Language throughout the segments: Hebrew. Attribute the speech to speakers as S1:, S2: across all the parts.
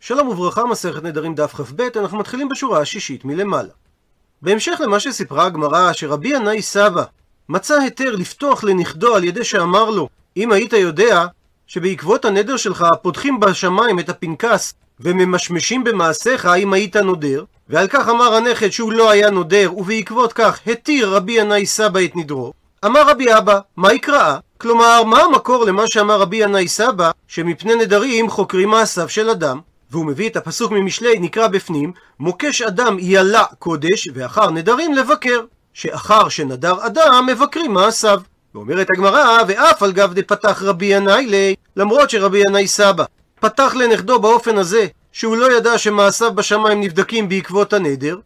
S1: שלום וברכה, מסכת נדרים דף כ"ב, אנחנו מתחילים בשורה השישית מלמעלה. בהמשך למה שסיפרה הגמרא, שרבי ינאי סבא מצא היתר לפתוח לנכדו על ידי שאמר לו, אם היית יודע שבעקבות הנדר שלך פותחים בשמיים את הפנקס וממשמשים במעשיך אם היית נודר, ועל כך אמר הנכד שהוא לא היה נודר, ובעקבות כך התיר רבי ינאי סבא את נדרו, אמר רבי אבא, מה יקרא? כלומר, מה המקור למה שאמר רבי ינאי סבא, שמפני נדרים חוקרים מעשיו של אדם? והוא מביא את הפסוק ממשלי, נקרא בפנים, מוקש אדם ילע קודש, ואחר נדרים לבקר. שאחר שנדר אדם, מבקרים מעשיו. ואומרת הגמרא, ואף על גב דפתח רבי ינאי לי, למרות שרבי ינאי סבא פתח לנכדו באופן הזה, שהוא לא ידע שמעשיו בשמיים נבדקים בעקבות הנדר,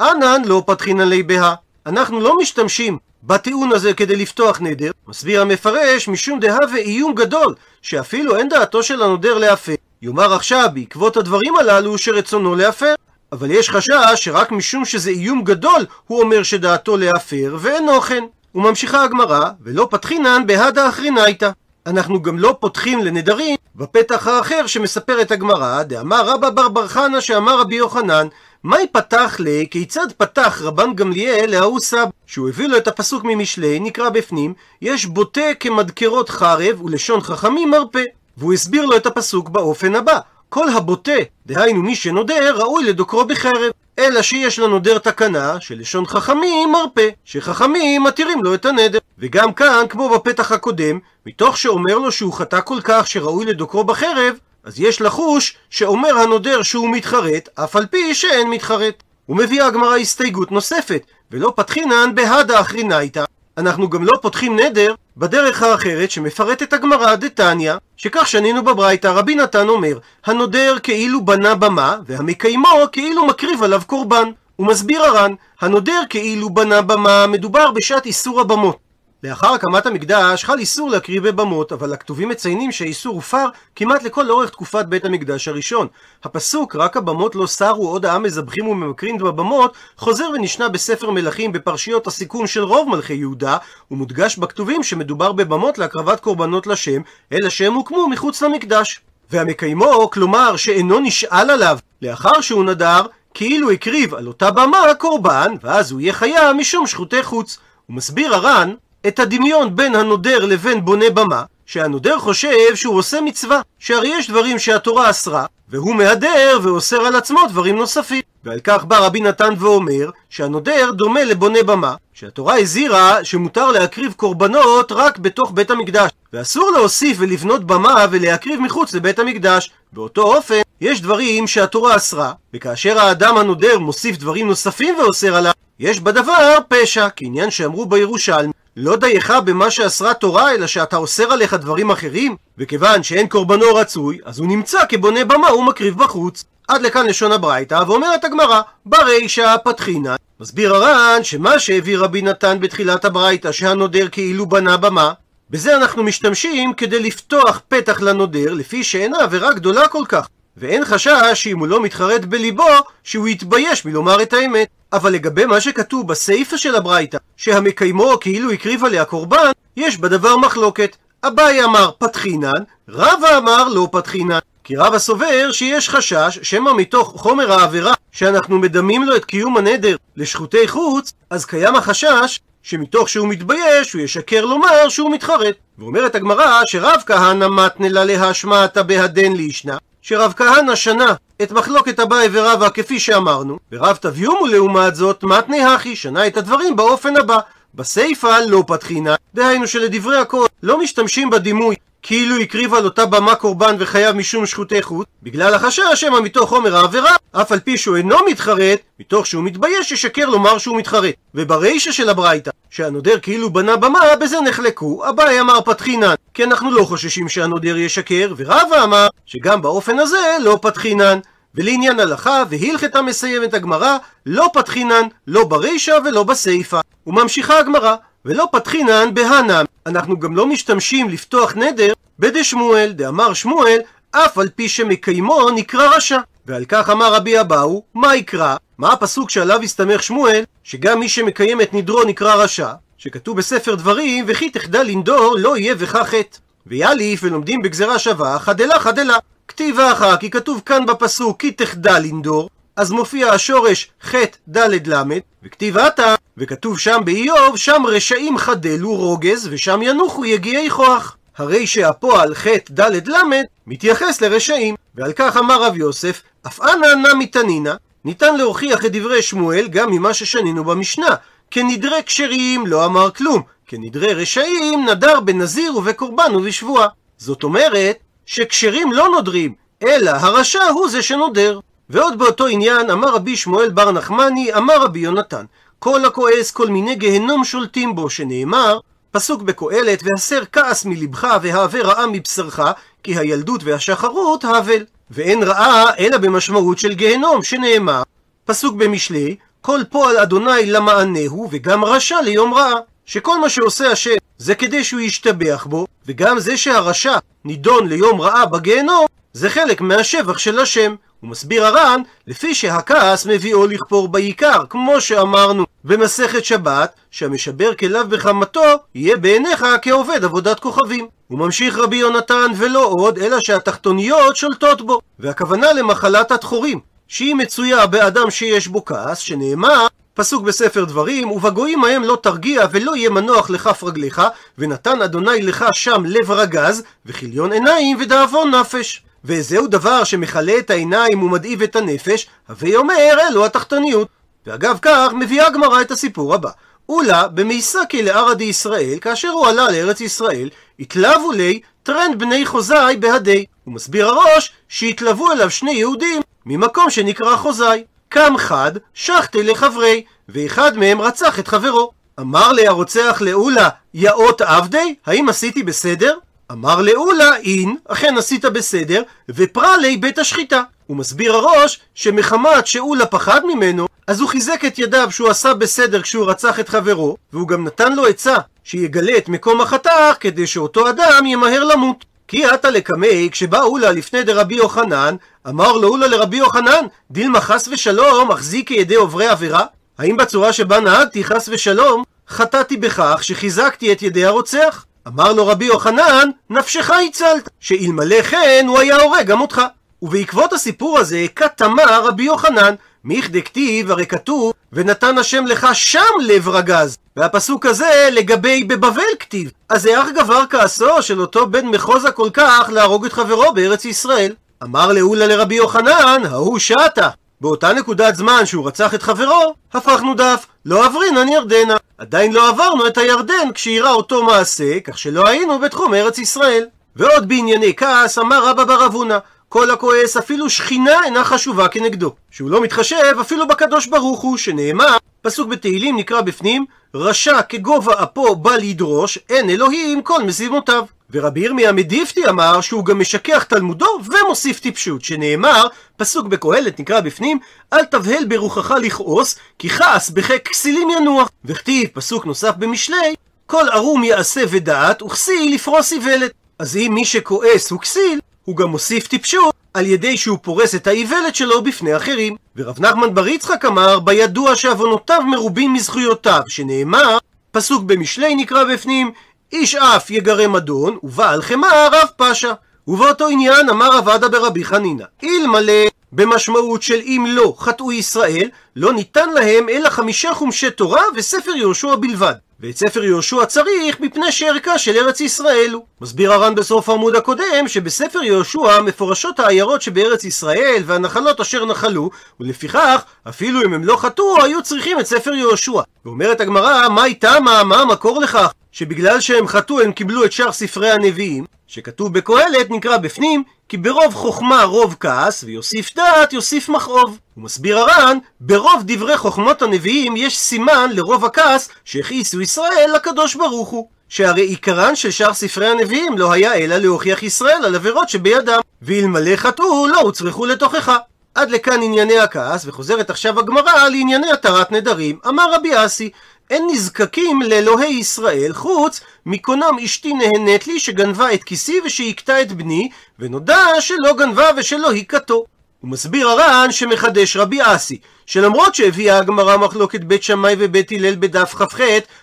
S1: אנן לא פתחינן לי בה. אנחנו לא משתמשים בטיעון הזה כדי לפתוח נדר, מסביר המפרש משום דהווה איום גדול, שאפילו אין דעתו של הנודר להפר. יאמר עכשיו בעקבות הדברים הללו שרצונו להפר. אבל יש חשש שרק משום שזה איום גדול, הוא אומר שדעתו להפר, ואינו כן. וממשיכה הגמרא, ולא פתחינן בהדה אחרינייתא. אנחנו גם לא פותחים לנדרים בפתח האחר שמספרת הגמרא, דאמר רבא בר בר חנא שאמר רבי יוחנן, מהי פתח ל... כיצד פתח רבן גמליאל להוא סב? שהוא הביא לו את הפסוק ממשלי, נקרא בפנים, יש בוטה כמדקרות חרב ולשון חכמים מרפא. והוא הסביר לו את הפסוק באופן הבא, כל הבוטה, דהיינו מי שנודר, ראוי לדוקרו בחרב. אלא שיש לנודר תקנה שלשון חכמים מרפא, שחכמים מתירים לו את הנדר. וגם כאן, כמו בפתח הקודם, מתוך שאומר לו שהוא חטא כל כך שראוי לדוקרו בחרב, אז יש לחוש שאומר הנודר שהוא מתחרט, אף על פי שאין מתחרט. ומביאה הגמרא הסתייגות נוספת, ולא פתחינן בהדה אחרינייתא. אנחנו גם לא פותחים נדר בדרך האחרת שמפרטת הגמרא דתניא, שכך שנינו בברייתא, רבי נתן אומר, הנודר כאילו בנה במה, והמקיימו כאילו מקריב עליו קורבן. הוא מסביר הר"ן, הנודר כאילו בנה במה, מדובר בשעת איסור הבמות. לאחר הקמת המקדש חל איסור להקריב בבמות, אבל הכתובים מציינים שהאיסור הופר כמעט לכל אורך תקופת בית המקדש הראשון. הפסוק "רק הבמות לא סרו עוד העם מזבחים וממכרים בבמות" חוזר ונשנה בספר מלכים בפרשיות הסיכום של רוב מלכי יהודה, ומודגש בכתובים שמדובר בבמות להקרבת קורבנות לשם, אלא שהם הוקמו מחוץ למקדש. והמקיימו, כלומר שאינו נשאל עליו לאחר שהוא נדר, כאילו הקריב על אותה במה קורבן, ואז הוא יהיה חיה משום שחוטי חוץ. הוא מסביר הר"ן את הדמיון בין הנודר לבין בונה במה, שהנודר חושב שהוא עושה מצווה, שהרי יש דברים שהתורה אסרה, והוא מהדר ואוסר על עצמו דברים נוספים. ועל כך בא רבי נתן ואומר שהנודר דומה לבונה במה, שהתורה הזהירה שמותר להקריב קורבנות רק בתוך בית המקדש, ואסור להוסיף ולבנות במה ולהקריב מחוץ לבית המקדש. באותו אופן, יש דברים שהתורה אסרה, וכאשר האדם הנודר מוסיף דברים נוספים ואוסר עליו, יש בדבר פשע, כעניין שאמרו בירושלמי. לא דייך במה שאסרה תורה, אלא שאתה אוסר עליך דברים אחרים? וכיוון שאין קורבנו רצוי, אז הוא נמצא כבונה במה ומקריב בחוץ. עד לכאן לשון הברייתא, ואומרת הגמרא, ברישא פתחינא. מסביר הר"ן שמה שהביא רבי נתן בתחילת הברייתא, שהנודר כאילו בנה במה, בזה אנחנו משתמשים כדי לפתוח פתח לנודר, לפי שאינה עבירה גדולה כל כך. ואין חשש שאם הוא לא מתחרט בליבו, שהוא יתבייש מלומר את האמת. אבל לגבי מה שכתוב בסיפא של הברייתא, שהמקיימו כאילו הקריב עליה קורבן, יש בדבר מחלוקת. אביי אמר פתחינן, רבא אמר לא פתחינן. כי רבא סובר שיש חשש שמא מתוך חומר העבירה שאנחנו מדמים לו את קיום הנדר לשחוטי חוץ, אז קיים החשש שמתוך שהוא מתבייש הוא ישקר לומר שהוא מתחרט. ואומרת הגמרא שרב כהנא מתנה לה להשמעתא בהדן לישנא, שרב כהנא שנה את מחלוקת אביי ורבא כפי שאמרנו, ורב תביומו לעומת זאת מתנה הכי שנה את הדברים באופן הבא. בסיפא לא פתחינה, דהיינו שלדברי הכל לא משתמשים בדימוי כאילו הקריב על אותה במה קורבן וחייב משום שחוטי חוט, בגלל החשש שמא מתוך חומר העבירה, אף על פי שהוא אינו מתחרט, מתוך שהוא מתבייש ישקר לומר שהוא מתחרט. וברישא של הברייתא, שהנודר כאילו בנה במה, בזה נחלקו, אביי אמר פתחינן, כי אנחנו לא חוששים שהנודר ישקר, ורבא אמר שגם באופן הזה לא פתחינן. ולעניין הלכה, והלכתה מסיימת הגמרא, לא פתחינן, לא ברישא ולא בסיפא. וממשיכה הגמרא, ולא פתחינן בהנם. אנחנו גם לא משתמשים לפתוח נדר בדשמואל, דאמר שמואל, אף על פי שמקיימו נקרא רשע. ועל כך אמר רבי אבאו, מה יקרא? מה הפסוק שעליו הסתמך שמואל, שגם מי שמקיים את נדרו נקרא רשע? שכתוב בספר דברים, וכי תחדל לנדור לא יהיה בך חטא. ויאליף ולומדים בגזרה שווה, חדלה חדלה. כתיבה אחר, כי כתוב כאן בפסוק כי תחדל לנדור, אז מופיע השורש ח' ד' ל', וכתיב עתה, וכתוב שם באיוב, שם רשעים חדלו רוגז, ושם ינוחו יגיעי כוח. הרי שהפועל ח' ד' ל' מתייחס לרשעים, ועל כך אמר רב יוסף, אף אנא נמי תנינא, ניתן להוכיח את דברי שמואל גם ממה ששנינו במשנה, כנדרי כשרים לא אמר כלום, כנדרי רשעים נדר בנזיר ובקורבן ובשבועה. זאת אומרת, שכשרים לא נודרים, אלא הרשע הוא זה שנודר. ועוד באותו עניין אמר רבי שמואל בר נחמני, אמר רבי יונתן, כל הכועס כל מיני גהנום שולטים בו, שנאמר, פסוק בקהלת, והסר כעס מלבך והעבר רעה מבשרך, כי הילדות והשחרות האבל. ואין רעה אלא במשמעות של גהנום, שנאמר, פסוק במשלי, כל פועל אדוני למענהו, וגם רשע ליום רעה. שכל מה שעושה השם זה כדי שהוא ישתבח בו, וגם זה שהרשע נידון ליום רעה בגיהנום, זה חלק מהשבח של השם. הוא מסביר הר"ן, לפי שהכעס מביאו לכפור בעיקר, כמו שאמרנו במסכת שבת, שהמשבר כליו בחמתו, יהיה בעיניך כעובד עבודת כוכבים. הוא ממשיך רבי יונתן, ולא עוד, אלא שהתחתוניות שולטות בו. והכוונה למחלת הדחורים, שהיא מצויה באדם שיש בו כעס, שנאמר פסוק בספר דברים, ובגויים ההם לא תרגיע ולא יהיה מנוח לכף רגליך, ונתן אדוני לך שם לב רגז, וכיליון עיניים ודאבון נפש. וזהו דבר שמכלה את העיניים ומדאיב את הנפש, הווי אומר אלו התחתוניות. ואגב כך מביאה הגמרא את הסיפור הבא. אולה במייסקי לערדי ישראל, כאשר הוא עלה לארץ ישראל, התלהבו לי טרנד בני חוזאי בהדי. הוא מסביר הראש שהתלוו אליו שני יהודים ממקום שנקרא חוזאי. קם חד, שחטי לחברי, ואחד מהם רצח את חברו. אמר לי הרוצח לאולה, יאות עבדי? האם עשיתי בסדר? אמר לאולה, אין, אכן עשית בסדר, ופרע לי בית השחיטה. הוא מסביר הראש שמחמת שאולה פחד ממנו, אז הוא חיזק את ידיו שהוא עשה בסדר כשהוא רצח את חברו, והוא גם נתן לו עצה שיגלה את מקום החתך כדי שאותו אדם ימהר למות. כי עתה לקמי, כשבא אולה לפני דרבי יוחנן, אמר לו אולה לרבי יוחנן, דילמה חס ושלום, אחזיקי ידי עוברי עבירה? האם בצורה שבה נהגתי חס ושלום, חטאתי בכך שחיזקתי את ידי הרוצח? אמר לו רבי יוחנן, נפשך הצלת, שאלמלא כן הוא היה הורג גם אותך. ובעקבות הסיפור הזה, כתמר רבי יוחנן, מיכדי כתיב, הרי כתוב, ונתן השם לך שם לב רגז. והפסוק הזה לגבי בבבל כתיב. אז איך גבר כעסו של אותו בן מחוזה כל כך להרוג את חברו בארץ ישראל? אמר לאולה לרבי יוחנן, ההוא שעתה. באותה נקודת זמן שהוא רצח את חברו, הפכנו דף, לא עברינן ירדנה. עדיין לא עברנו את הירדן כשאירע אותו מעשה, כך שלא היינו בתחום ארץ ישראל. ועוד בענייני כעס אמר רבא בר אבונה, כל הכועס אפילו שכינה אינה חשובה כנגדו. שהוא לא מתחשב אפילו בקדוש ברוך הוא, שנאמר, פסוק בתהילים נקרא בפנים, רשע כגובה אפו בא לדרוש, אין אלוהים כל משימותיו. ורבי ירמיה מדיפתי אמר שהוא גם משכח תלמודו ומוסיף טיפשות, שנאמר, פסוק בקהלת נקרא בפנים, אל תבהל ברוחך לכעוס, כי כעס בחיק כסילים ינוח. וכתיב, פסוק נוסף במשלי, כל ערום יעשה ודעת, וכסיל לפרוס איוולת. אז אם מי שכועס הוא כסיל, הוא גם מוסיף טיפשות על ידי שהוא פורס את האיוולת שלו בפני אחרים. ורב נחמן בר יצחק אמר, בידוע שעוונותיו מרובים מזכויותיו, שנאמר, פסוק במשלי נקרא בפנים, איש אף יגרם אדון, ובעל חמאה רב פשע. ובאותו עניין אמר עבדה ברבי חנינא, אלמלא במשמעות של אם לא חטאו ישראל, לא ניתן להם אלא חמישה חומשי תורה וספר יהושע בלבד. ואת ספר יהושע צריך מפני שערכה של ארץ ישראל הוא. מסביר הר"ן בסוף העמוד הקודם שבספר יהושע מפורשות העיירות שבארץ ישראל והנחלות אשר נחלו ולפיכך אפילו אם הם לא חטאו היו צריכים את ספר יהושע. ואומרת הגמרא מה איתה מה, מה המקור לכך שבגלל שהם חטאו הם קיבלו את שאר ספרי הנביאים שכתוב בקהלת נקרא בפנים כי ברוב חוכמה רוב כעס, ויוסיף דעת יוסיף מכאוב. הוא מסביר הר"ן, ברוב דברי חוכמות הנביאים יש סימן לרוב הכעס שהכעיסו ישראל לקדוש ברוך הוא. שהרי עיקרן של שאר ספרי הנביאים לא היה אלא להוכיח ישראל על עבירות שבידם, ואלמלא חטאו לא הוצרכו לתוכחה. עד לכאן ענייני הכעס, וחוזרת עכשיו הגמרא לענייני התרת נדרים. אמר רבי אסי, אין נזקקים לאלוהי ישראל חוץ מקונם אשתי נהנית לי שגנבה את כיסי ושהכתה את בני ונודע שלא גנבה ושלא היכתו. הוא מסביר הר"ן שמחדש רבי אסי שלמרות שהביאה הגמרא מחלוקת בית שמאי ובית הלל בדף כ"ח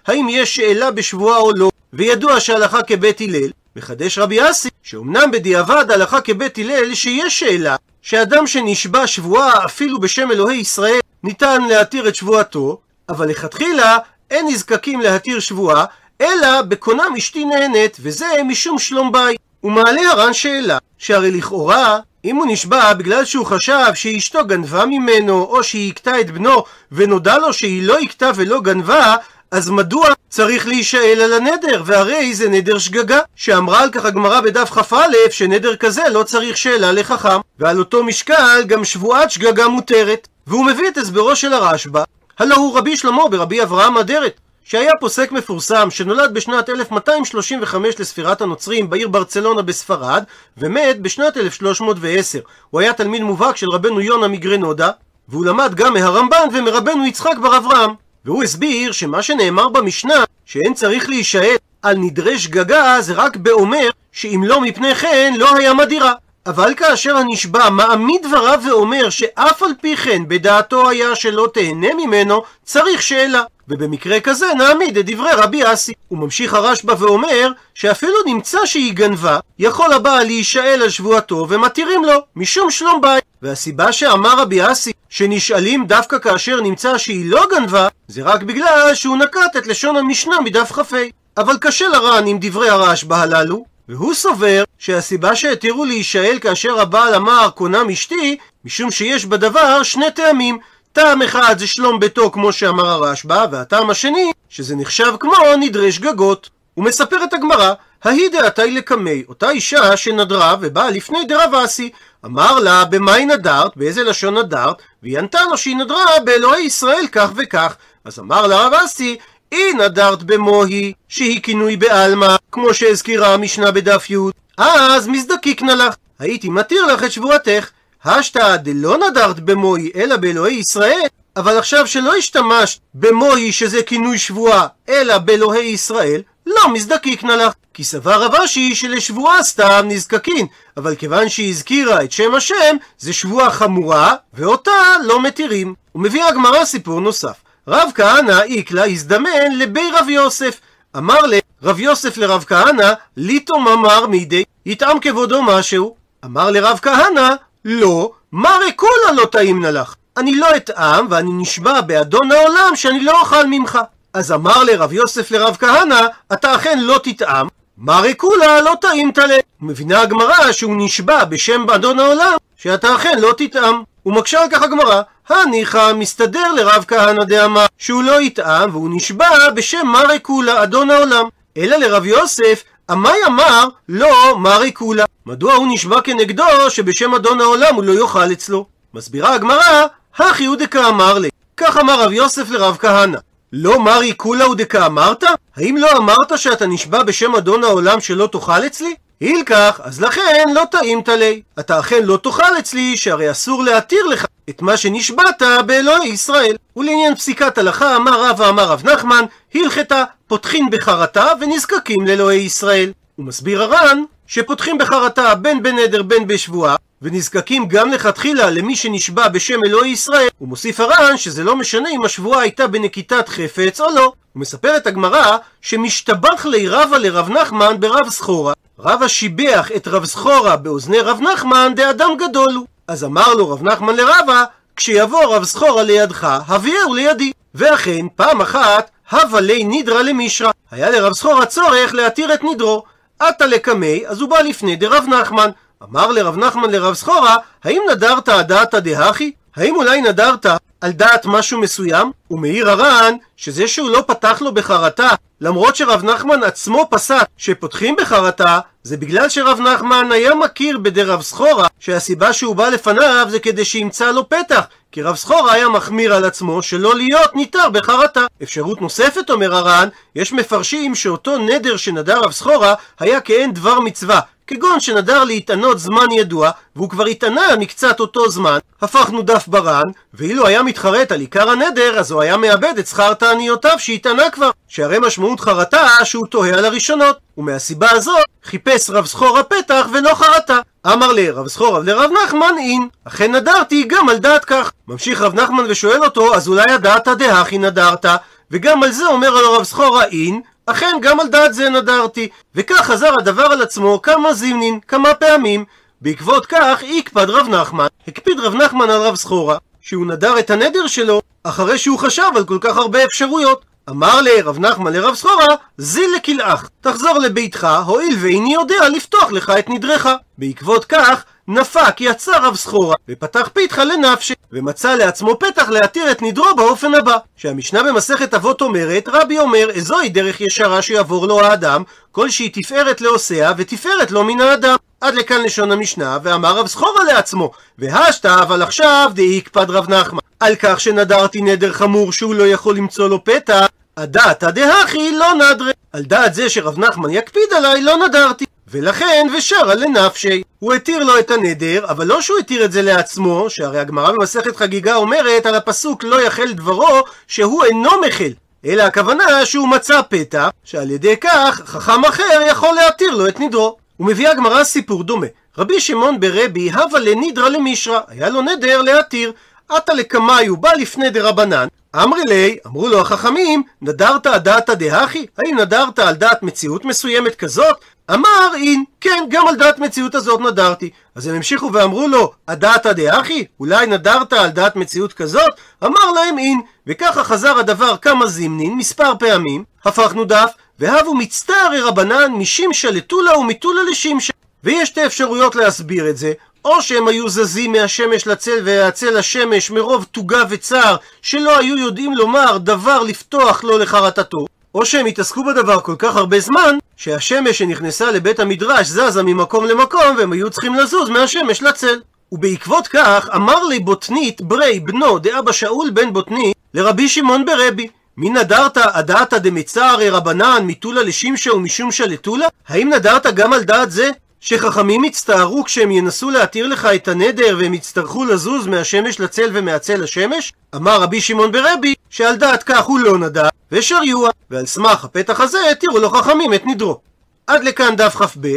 S1: האם יש שאלה בשבועה או לא וידוע שהלכה כבית הלל מחדש רבי אסי, שאומנם בדיעבד הלכה כבית הלל שיש שאלה, שאדם שנשבע שבועה אפילו בשם אלוהי ישראל, ניתן להתיר את שבועתו, אבל לכתחילה אין נזקקים להתיר שבועה, אלא בקונם אשתי נהנית, וזה משום שלום בית. הוא מעלה הר"ן שאלה, שהרי לכאורה, אם הוא נשבע בגלל שהוא חשב שאשתו גנבה ממנו, או שהיא הכתה את בנו, ונודע לו שהיא לא הכתה ולא גנבה, אז מדוע צריך להישאל על הנדר? והרי זה נדר שגגה, שאמרה על כך הגמרא בדף כ"א, שנדר כזה לא צריך שאלה לחכם, ועל אותו משקל גם שבועת שגגה מותרת. והוא מביא את הסברו של הרשב"א, הלא הוא רבי שלמה ברבי אברהם אדרת, שהיה פוסק מפורסם שנולד בשנת 1235 לספירת הנוצרים בעיר ברצלונה בספרד, ומת בשנת 1310. הוא היה תלמיד מובהק של רבנו יונה מגרנודה, והוא למד גם מהרמב"ן ומרבנו יצחק בר אברהם. והוא הסביר שמה שנאמר במשנה, שאין צריך להישאל על נדרי שגגה, זה רק באומר שאם לא מפני כן לא היה מדירה. אבל כאשר הנשבע מעמיד דבריו ואומר שאף על פי כן בדעתו היה שלא תהנה ממנו, צריך שאלה. ובמקרה כזה נעמיד את דברי רבי אסי. הוא ממשיך הרשב"א ואומר שאפילו נמצא שהיא גנבה, יכול הבעל להישאל על שבועתו ומתירים לו, משום שלום בית. והסיבה שאמר רבי אסי שנשאלים דווקא כאשר נמצא שהיא לא גנבה, זה רק בגלל שהוא נקט את לשון המשנה מדף כ"ה. אבל קשה לר"ן עם דברי הרשב"א הללו, והוא סובר שהסיבה שהתירו להישאל כאשר הבעל אמר קונם אשתי, משום שיש בדבר שני טעמים. טעם אחד זה שלום ביתו כמו שאמר הרשב"א, והטעם השני שזה נחשב כמו נדרי שגגות. הוא מספר את הגמרא, ההיא דעתי לקמי, אותה אישה שנדרה ובאה לפני דרב אסי, אמר לה במאי נדרת, באיזה לשון נדרת, והיא ענתה לו שהיא נדרה באלוהי ישראל כך וכך. אז אמר לה רב אסי, אי נדרת במוהי, שהיא כינוי בעלמא, כמו שהזכירה המשנה בדף י', אז מזדקיקנה לך, הייתי מתיר לך את שבועתך. השתא דלא נדרת במוהי, אלא באלוהי ישראל, אבל עכשיו שלא השתמשת במוהי שזה כינוי שבועה, אלא באלוהי ישראל, לא מזדקיקנה לך. כי סבר רב אשי שלשבועה סתם נזקקין, אבל כיוון שהיא הזכירה את שם השם, זה שבועה חמורה, ואותה לא מתירים. ומביא הגמרא סיפור נוסף. רב כהנא איקלה הזדמן לבי רב יוסף. אמר לרב יוסף לרב כהנא, ליטו ממר מידי, יטעם כבודו משהו. אמר לרב כהנא, לא, מרי כולה לא טעימנה לך. אני לא אטעם, ואני נשבע באדון העולם שאני לא אוכל ממך. אז אמר לרב יוסף לרב כהנא, אתה אכן לא תטעם, מרי כולה לא טעים תלה. מבינה הגמרא שהוא נשבע בשם אדון העולם, שאתה אכן לא תטעם. ומקשה על כך הגמרא, הניחא מסתדר לרב כהנא דאמר שהוא לא יטעם והוא נשבע בשם מרי כולה אדון העולם. אלא לרב יוסף עמי אמר לא מרי כולה. מדוע הוא נשבע כנגדו שבשם אדון העולם הוא לא יאכל אצלו? מסבירה הגמרא, הכי הוא דקאמר לי. כך אמר רב יוסף לרב כהנא. לא מרי כולה הוא דקאמרת? האם לא אמרת שאתה נשבע בשם אדון העולם שלא תאכל אצלי? הילקח, אז לכן לא טעים תלי. אתה אכן לא תאכל אצלי, שהרי אסור להתיר לך את מה שנשבעת באלוהי ישראל. ולעניין פסיקת הלכה, אמר רבא אמר רב נחמן, הלכתה, פותחין בחרטה ונזקקים לאלוהי ישראל. הוא מסביר הר"ן, שפותחים בחרטה בין בנדר בין בשבועה, ונזקקים גם לכתחילה למי שנשבע בשם אלוהי ישראל. הוא מוסיף הר"ן שזה לא משנה אם השבועה הייתה בנקיטת חפץ או לא. הוא מספר את הגמרא שמשתבח לי רבא לרב נחמן ברב סחורה. רבא שיבח את רב סחורה באוזני רב נחמן דאדם גדול הוא. אז אמר לו רב נחמן לרבא, כשיבוא רב סחורה לידך, הביאהו לידי. ואכן, פעם אחת, הווה לי נידרא למישרא. היה לרב סחורה צורך להתיר את נידרו. עתה לקמי, אז הוא בא לפני דרב נחמן. אמר לרב נחמן לרב סחורה, האם נדרת הדעתא דהכי? האם אולי נדרת על דעת משהו מסוים? הוא מעיר הר"ן שזה שהוא לא פתח לו בחרטה, למרות שרב נחמן עצמו פסק שפותחים בחרטה, זה בגלל שרב נחמן היה מכיר בדרב סחורה, שהסיבה שהוא בא לפניו זה כדי שימצא לו פתח, כי רב סחורה היה מחמיר על עצמו שלא להיות ניתר בחרטה. אפשרות נוספת אומר הר"ן, יש מפרשים שאותו נדר שנדר רב סחורה היה כאין דבר מצווה, כגון שנדר להתענות זמן ידוע, והוא כבר התענה מקצת אותו זמן, הפכנו דף ברן, ואילו היה מתחרט על עיקר הנדר, אז הוא היה מאבד את שכר תעניותיו שהתענה כבר, שהרי משמעות חרטה שהוא תוהה על הראשונות, ומהסיבה הזאת חיפש רב סחורה פתח ולא חרטה. אמר לרב סחורה ולרב נחמן אין, אכן נדרתי גם על דעת כך. ממשיך רב נחמן ושואל אותו, אז אולי הדעתא דהכי נדרת, וגם על זה אומר לו רב סחורה אין, אכן גם על דעת זה נדרתי, וכך חזר הדבר על עצמו כמה זימנין, כמה פעמים. בעקבות כך יקפד רב נחמן, הקפיד רב נחמן על רב סחורה, שהוא נדר את הנדר שלו אחרי שהוא חשב על כל כך הרבה אפשרויות. אמר לרב נחמן לרב סחורה, זיל לכלאך, תחזור לביתך, הואיל ואיני יודע לפתוח לך את נדרך. בעקבות כך, נפק יצא רב סחורה, ופתח פיתחה לנפשי, ומצא לעצמו פתח להתיר את נדרו באופן הבא. שהמשנה במסכת אבות אומרת, רבי אומר, איזוהי דרך ישרה שיעבור לו האדם, כל שהיא תפארת לעושיה, ותפארת לו מן האדם. עד לכאן לשון המשנה, ואמר רב סחורה לעצמו, והשתה אבל עכשיו דאי יקפד רב נחמן. על כך שנדרתי נדר חמור שהוא לא יכול למצוא לו פתח, הדעתא דהכי לא נדרי. על דעת זה שרב נחמן יקפיד עליי, לא נדרתי. ולכן ושרה לנפשי. הוא התיר לו את הנדר, אבל לא שהוא התיר את זה לעצמו, שהרי הגמרא במסכת חגיגה אומרת על הפסוק לא יחל דברו, שהוא אינו מחל. אלא הכוונה שהוא מצא פתח, שעל ידי כך חכם אחר יכול להתיר לו את נדרו. ומביאה הגמרא סיפור דומה. רבי שמעון ברבי הווה לנידרא למישרא, היה לו נדר להתיר. עתה לקמאי הוא בא לפני דרבנן, אמרי לי, אמרו לו החכמים, נדרת הדעתא דהכי? האם נדרת על דעת מציאות מסוימת כזאת? אמר אין, כן, גם על דעת מציאות הזאת נדרתי. אז הם המשיכו ואמרו לו, הדעתא דהכי? אולי נדרת על דעת מציאות כזאת? אמר להם אין, וככה חזר הדבר כמה זימנין, מספר פעמים, הפכנו דף, והבו מצטערי רבנן משימשה לטולה ומטולה לשימשה. ויש שתי אפשרויות להסביר את זה, או שהם היו זזים מהשמש לצל והצל לשמש מרוב תוגה וצער שלא היו יודעים לומר דבר לפתוח לו לחרטתו. או שהם התעסקו בדבר כל כך הרבה זמן שהשמש שנכנסה לבית המדרש זזה ממקום למקום והם היו צריכים לזוז מהשמש לצל. ובעקבות כך אמר לי בוטנית ברי בנו דאבא שאול בן בוטנית לרבי שמעון ברבי מי נדרת הדעתא דמצערי רבנן מטולה לשמשה ומשומשה לטולה? האם נדרת גם על דעת זה שחכמים יצטערו כשהם ינסו להתיר לך את הנדר והם יצטרכו לזוז מהשמש לצל ומהצל לשמש? אמר רבי שמעון ברבי שעל דעת כך הוא לא נדע ושריוע ועל סמך הפתח הזה התירו לו חכמים את נדרו. עד לכאן דף כ"ב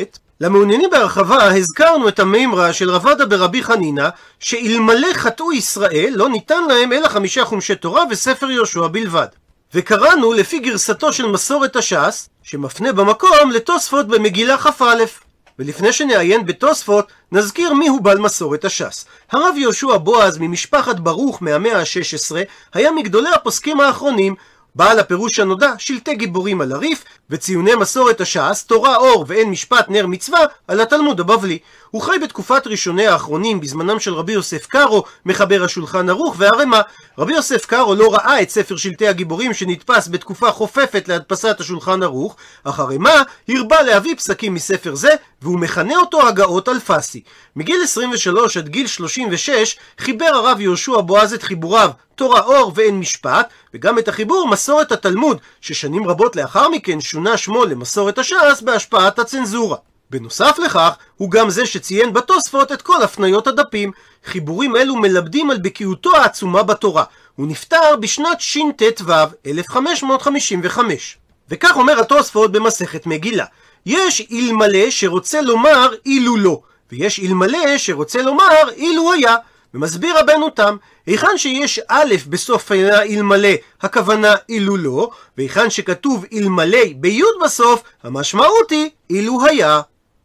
S1: למעוניינים בהרחבה הזכרנו את המימרה של רבדה ברבי חנינא שאלמלא חטאו ישראל לא ניתן להם אלא חמישה חומשי תורה וספר יהושע בלבד. וקראנו לפי גרסתו של מסורת הש"ס שמפנה במקום לתוספות במגילה כ"א ולפני שנעיין בתוספות, נזכיר מיהו בעל מסורת הש"ס. הרב יהושע בועז ממשפחת ברוך מהמאה ה-16 היה מגדולי הפוסקים האחרונים, בעל הפירוש הנודע שלטי גיבורים על הריף, וציוני מסורת הש"ס, תורה אור ואין משפט נר מצווה, על התלמוד הבבלי. הוא חי בתקופת ראשוני האחרונים בזמנם של רבי יוסף קארו, מחבר השולחן ערוך והרמ"א. רבי יוסף קארו לא ראה את ספר שלטי הגיבורים שנדפס בתקופה חופפת להדפסת השולחן ערוך, אך הרמ"א הרבה להביא פסקים מספר זה, והוא מכנה אותו הגאות אלפסי. מגיל 23 עד גיל 36 חיבר הרב יהושע בועז את חיבוריו תורה אור ואין משפט, וגם את החיבור מסורת התלמוד, ששנים רבות לאחר מכן שונה שמו למסורת הש"ס בהשפעת הצנזורה. בנוסף לכך, הוא גם זה שציין בתוספות את כל הפניות הדפים. חיבורים אלו מלמדים על בקיאותו העצומה בתורה. הוא נפטר בשנת שט"ו, 1555. וכך אומר התוספות במסכת מגילה. יש אלמלא שרוצה לומר אילו לא, ויש אלמלא שרוצה לומר אילו היה. ומסביר רבנו תם, היכן שיש א' בסוף המילה אלמלא, הכוונה אילו לא, והיכן שכתוב אלמלא בי' בסוף, המשמעות היא אילו היה.